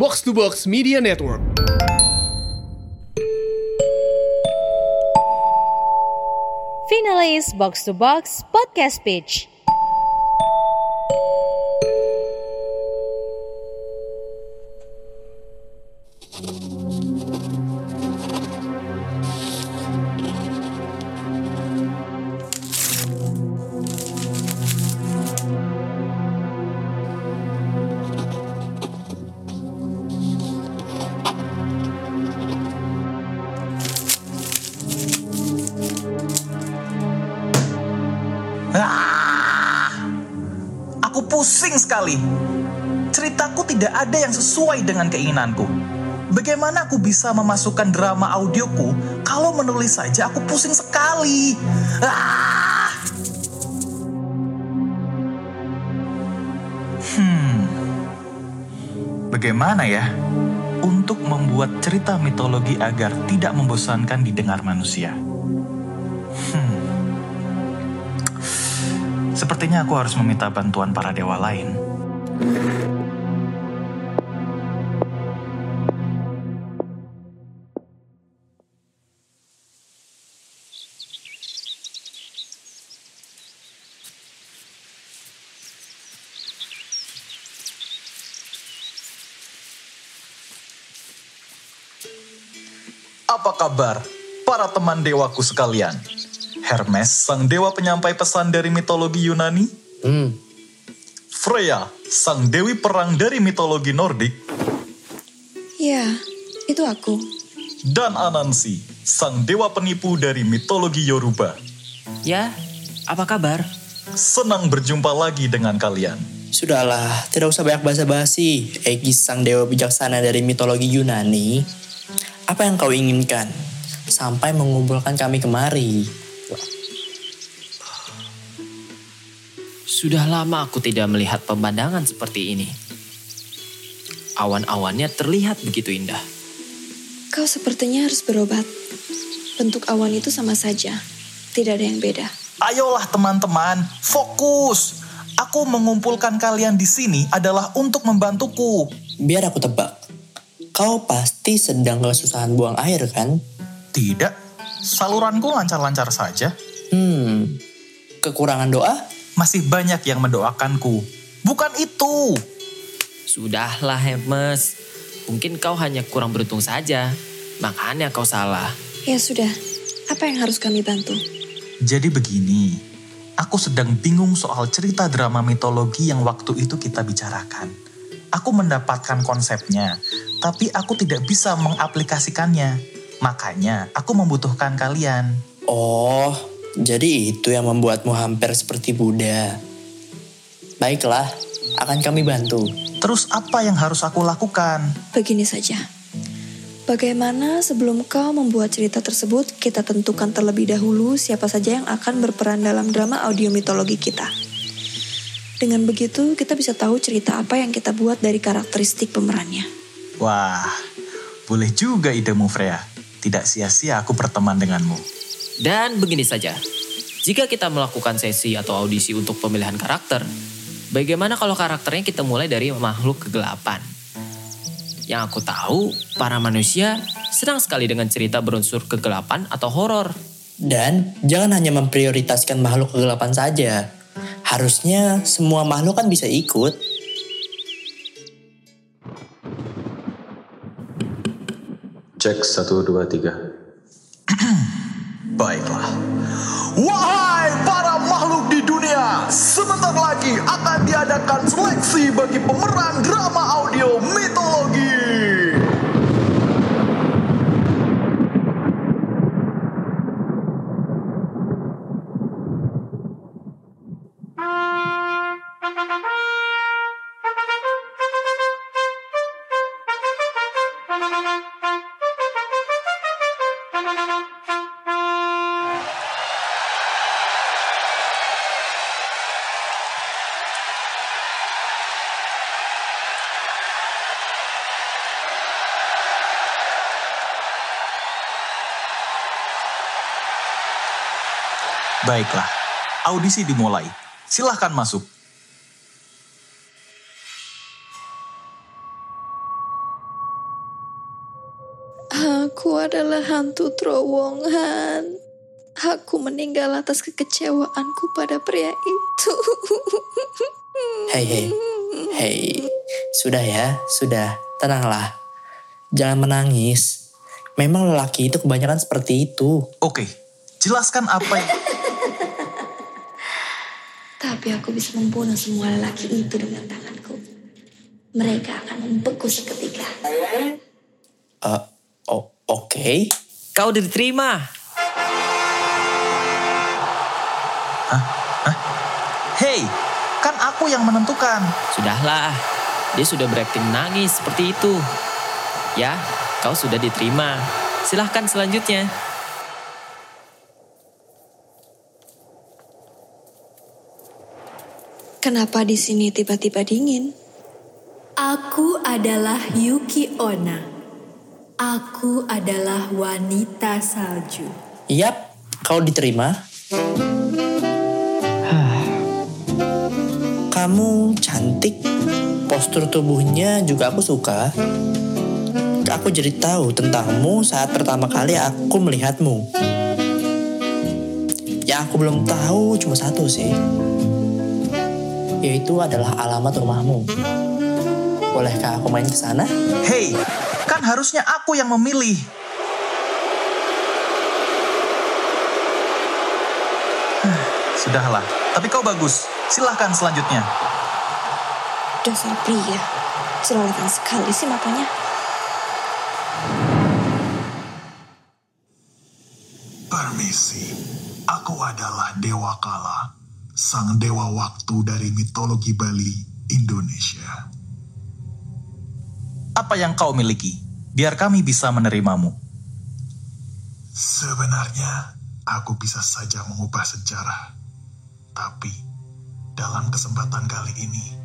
Box to Box Media Network. Finalis Box to Box Podcast Page. Pusing sekali. Ceritaku tidak ada yang sesuai dengan keinginanku. Bagaimana aku bisa memasukkan drama audioku kalau menulis saja aku pusing sekali. Ah! Hmm. Bagaimana ya untuk membuat cerita mitologi agar tidak membosankan didengar manusia? Sepertinya aku harus meminta bantuan para dewa lain. Apa kabar para teman dewaku sekalian? Hermes, sang dewa penyampai pesan dari mitologi Yunani. Hmm, Freya, sang dewi perang dari mitologi Nordik. Ya, itu aku. Dan Anansi, sang dewa penipu dari mitologi Yoruba. ya, apa kabar? Senang berjumpa lagi dengan kalian. Sudahlah, tidak usah banyak basa-basi. Aegis sang dewa bijaksana dari mitologi Yunani. Apa yang kau inginkan? Sampai mengumpulkan kami kemari. Sudah lama aku tidak melihat pemandangan seperti ini. Awan-awannya terlihat begitu indah. Kau sepertinya harus berobat. Bentuk awan itu sama saja. Tidak ada yang beda. Ayolah teman-teman, fokus. Aku mengumpulkan kalian di sini adalah untuk membantuku. Biar aku tebak. Kau pasti sedang kesusahan buang air kan? Tidak, saluranku lancar-lancar saja. Hmm, kekurangan doa? Masih banyak yang mendoakanku. Bukan itu. Sudahlah Hermes, mungkin kau hanya kurang beruntung saja. Makanya kau salah. Ya sudah, apa yang harus kami bantu? Jadi begini, aku sedang bingung soal cerita drama mitologi yang waktu itu kita bicarakan. Aku mendapatkan konsepnya, tapi aku tidak bisa mengaplikasikannya. Makanya aku membutuhkan kalian. Oh, jadi itu yang membuatmu hampir seperti Buddha. Baiklah, akan kami bantu. Terus apa yang harus aku lakukan? Begini saja. Bagaimana sebelum kau membuat cerita tersebut, kita tentukan terlebih dahulu siapa saja yang akan berperan dalam drama audio mitologi kita. Dengan begitu, kita bisa tahu cerita apa yang kita buat dari karakteristik pemerannya. Wah, boleh juga idemu Freya. Tidak sia-sia aku berteman denganmu. Dan begini saja, jika kita melakukan sesi atau audisi untuk pemilihan karakter, bagaimana kalau karakternya kita mulai dari makhluk kegelapan? Yang aku tahu, para manusia senang sekali dengan cerita berunsur kegelapan atau horor. Dan jangan hanya memprioritaskan makhluk kegelapan saja. Harusnya semua makhluk kan bisa ikut. Cek 1, 2, 3. Baiklah. Wahai para makhluk di dunia, sebentar lagi akan diadakan seleksi bagi pemeran drama audio mitologi. Baiklah, audisi dimulai. Silahkan masuk. Adalah hantu terowongan. Aku meninggal atas kekecewaanku pada pria itu. Hei, hei, hei. Sudah ya, sudah. Tenanglah. Jangan menangis. Memang lelaki itu kebanyakan seperti itu. Oke, jelaskan apa yang... Tapi aku bisa membunuh semua lelaki itu dengan tanganku. Mereka akan membeku seketika. Eh, oh, oke. Kau udah diterima. Hei, kan aku yang menentukan. Sudahlah, dia sudah berakting nangis seperti itu. Ya, kau sudah diterima. Silahkan selanjutnya. Kenapa di sini tiba-tiba dingin? Aku adalah Yuki Onna. Aku adalah wanita salju. Yap, kau diterima. Kamu cantik, postur tubuhnya juga aku suka. Aku jadi tahu tentangmu saat pertama kali aku melihatmu. Yang aku belum tahu cuma satu sih. Yaitu adalah alamat rumahmu. Bolehkah aku main ke sana? Hei, kan harusnya aku yang memilih. Sudahlah, tapi kau bagus. Silahkan selanjutnya. Dasar pria. Cerewet sekali sih matanya. Permisi, aku adalah Dewa Kala, sang dewa waktu dari mitologi Bali, Indonesia. Apa yang kau miliki? Biar kami bisa menerimamu. Sebenarnya, aku bisa saja mengubah sejarah. Tapi, dalam kesempatan kali ini,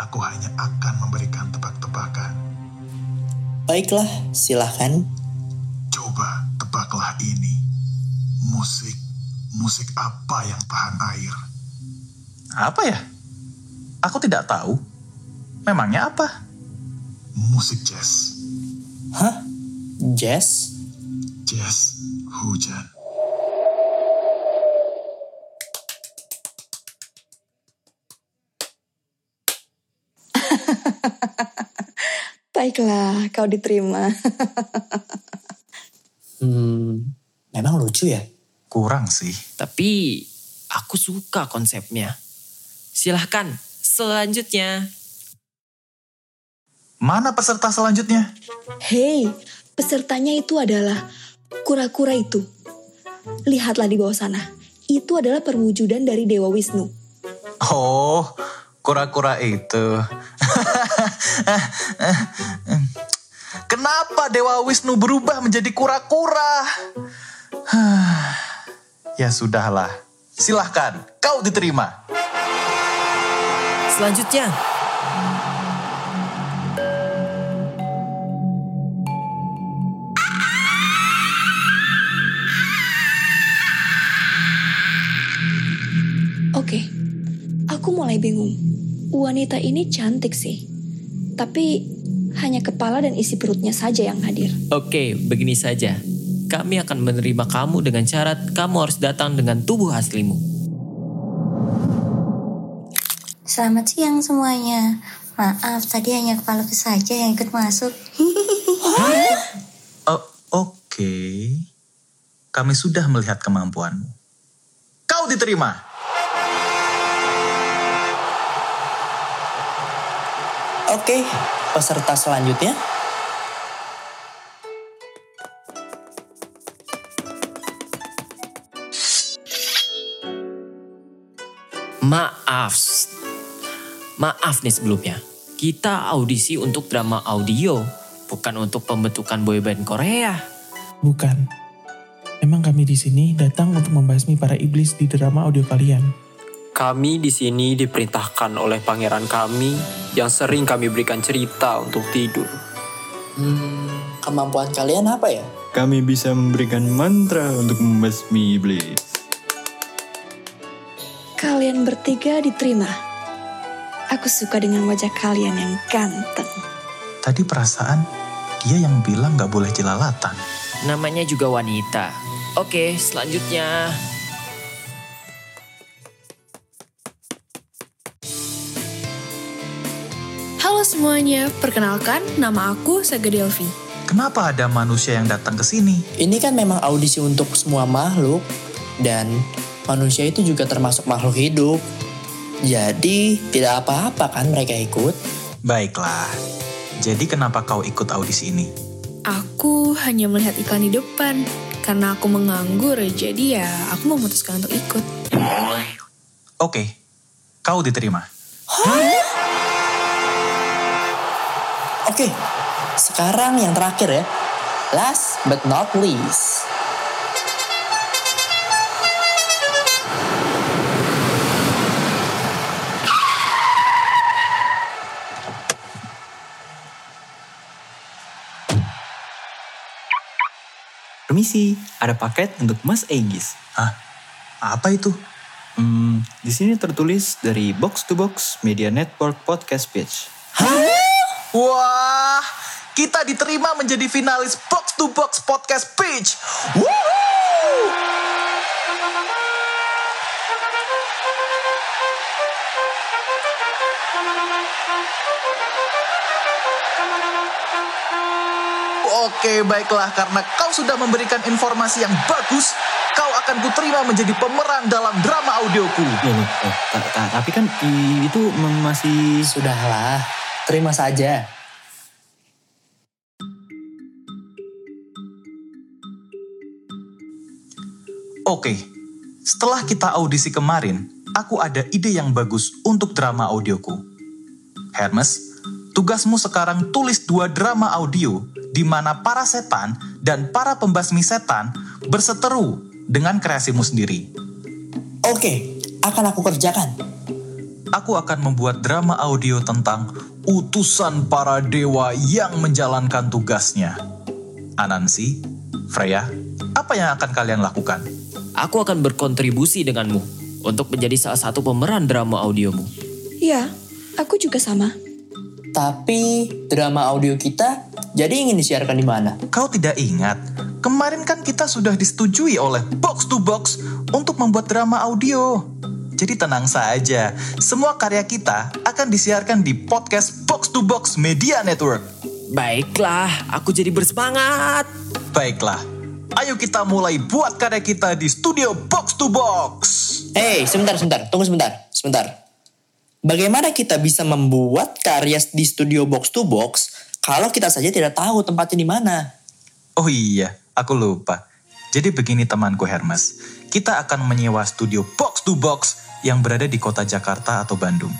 aku hanya akan memberikan tebak-tebakan. Baiklah, silahkan. Coba tebaklah ini. Musik, musik apa yang tahan air? Apa ya? Aku tidak tahu. Memangnya apa? Musik jazz. Hah? Jazz? Jazz hujan. Baiklah, kau diterima. Hmm, memang lucu ya? Kurang sih. Tapi aku suka konsepnya. Silahkan selanjutnya. Mana peserta selanjutnya? Hei, pesertanya itu adalah kura-kura itu. Lihatlah di bawah sana. Itu adalah perwujudan dari Dewa Wisnu. Oh, kura-kura itu. Kenapa Dewa Wisnu berubah menjadi kura-kura? ya sudahlah. Silahkan, kau diterima. Selanjutnya. Aku mulai bingung. Wanita ini cantik sih. Tapi hanya kepala dan isi perutnya saja yang hadir. Oke, begini saja. Kami akan menerima kamu dengan syarat kamu harus datang dengan tubuh aslimu. Selamat siang semuanya. Maaf, tadi hanya kepalaku saja yang ikut masuk. Oh, Oke, kami sudah melihat kemampuanmu. Kau diterima. Oke, peserta selanjutnya. Maaf. Maaf nih sebelumnya. Kita audisi untuk drama audio, bukan untuk pembentukan boyband Korea. Bukan. Emang kami di sini datang untuk membasmi para iblis di drama audio kalian. Kami di sini diperintahkan oleh pangeran kami yang sering kami berikan cerita untuk tidur. Hmm, kemampuan kalian apa ya? Kami bisa memberikan mantra untuk membasmi iblis. Kalian bertiga diterima. Aku suka dengan wajah kalian yang ganteng. Tadi perasaan Dia yang bilang nggak boleh jelalatan. Namanya juga wanita. Oke, selanjutnya. Halo semuanya, perkenalkan nama aku Saga Delvi. Kenapa ada manusia yang datang ke sini? Ini kan memang audisi untuk semua makhluk. Dan manusia itu juga termasuk makhluk hidup. Jadi tidak apa-apa kan mereka ikut. Baiklah. Jadi kenapa kau ikut audisi ini? Aku hanya melihat iklan di depan. Karena aku menganggur, jadi ya aku memutuskan untuk ikut. Oke, kau diterima. Oke, sekarang yang terakhir ya. Last but not least. Permisi, ada paket untuk Mas Egis. Hah? Apa itu? Hmm, di sini tertulis dari Box to Box Media Network Podcast Page. Wah, kita diterima menjadi finalis Box to Box Podcast Pitch. Woohoo! Oke, baiklah. Karena kau sudah memberikan informasi yang bagus, kau akan kuterima menjadi pemeran dalam drama audioku. Loh, loh, loh, ta- ta- tapi kan itu masih... Sudahlah, terima saja. Oke, setelah kita audisi kemarin, aku ada ide yang bagus untuk drama audioku. Hermes, tugasmu sekarang tulis dua drama audio di mana para setan dan para pembasmi setan berseteru dengan kreasimu sendiri. Oke, akan aku kerjakan. Aku akan membuat drama audio tentang utusan para dewa yang menjalankan tugasnya. Anansi, Freya, apa yang akan kalian lakukan? Aku akan berkontribusi denganmu untuk menjadi salah satu pemeran drama audiomu. Ya, aku juga sama. Tapi drama audio kita jadi ingin disiarkan di mana? Kau tidak ingat? Kemarin kan kita sudah disetujui oleh Box to Box untuk membuat drama audio. Jadi tenang saja, semua karya kita akan disiarkan di podcast Box to Box Media Network. Baiklah, aku jadi bersemangat. Baiklah, ayo kita mulai buat karya kita di studio Box to Box. Hei, sebentar, sebentar. Tunggu sebentar, sebentar. Bagaimana kita bisa membuat karya di studio box to box kalau kita saja tidak tahu tempatnya di mana? Oh iya, aku lupa. Jadi begini temanku Hermes, kita akan menyewa studio Box to Box yang berada di kota Jakarta atau Bandung.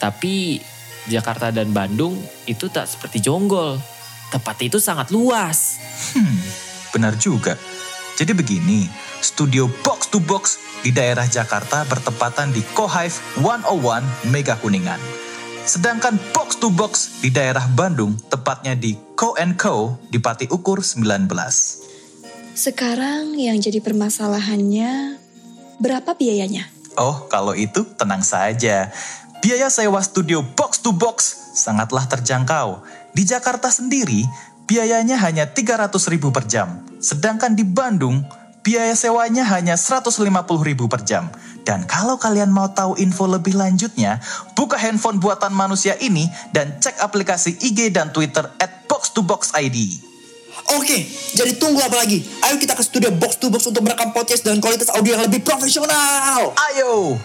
Tapi Jakarta dan Bandung itu tak seperti Jonggol. Tempat itu sangat luas. Hmm, benar juga. Jadi begini, studio Box to Box di daerah Jakarta bertepatan di Kohive 101 Mega Kuningan. Sedangkan Box to Box di daerah Bandung tepatnya di Co Co di Pati Ukur 19. Sekarang yang jadi permasalahannya, berapa biayanya? Oh, kalau itu tenang saja. Biaya sewa studio box to box sangatlah terjangkau. Di Jakarta sendiri, biayanya hanya 300 ribu per jam. Sedangkan di Bandung, biaya sewanya hanya 150 ribu per jam. Dan kalau kalian mau tahu info lebih lanjutnya, buka handphone buatan manusia ini dan cek aplikasi IG dan Twitter at box to box ID. Oke, jadi tunggu apa lagi? Ayo kita ke studio box to box untuk merekam podcast dengan kualitas audio yang lebih profesional. Ayo!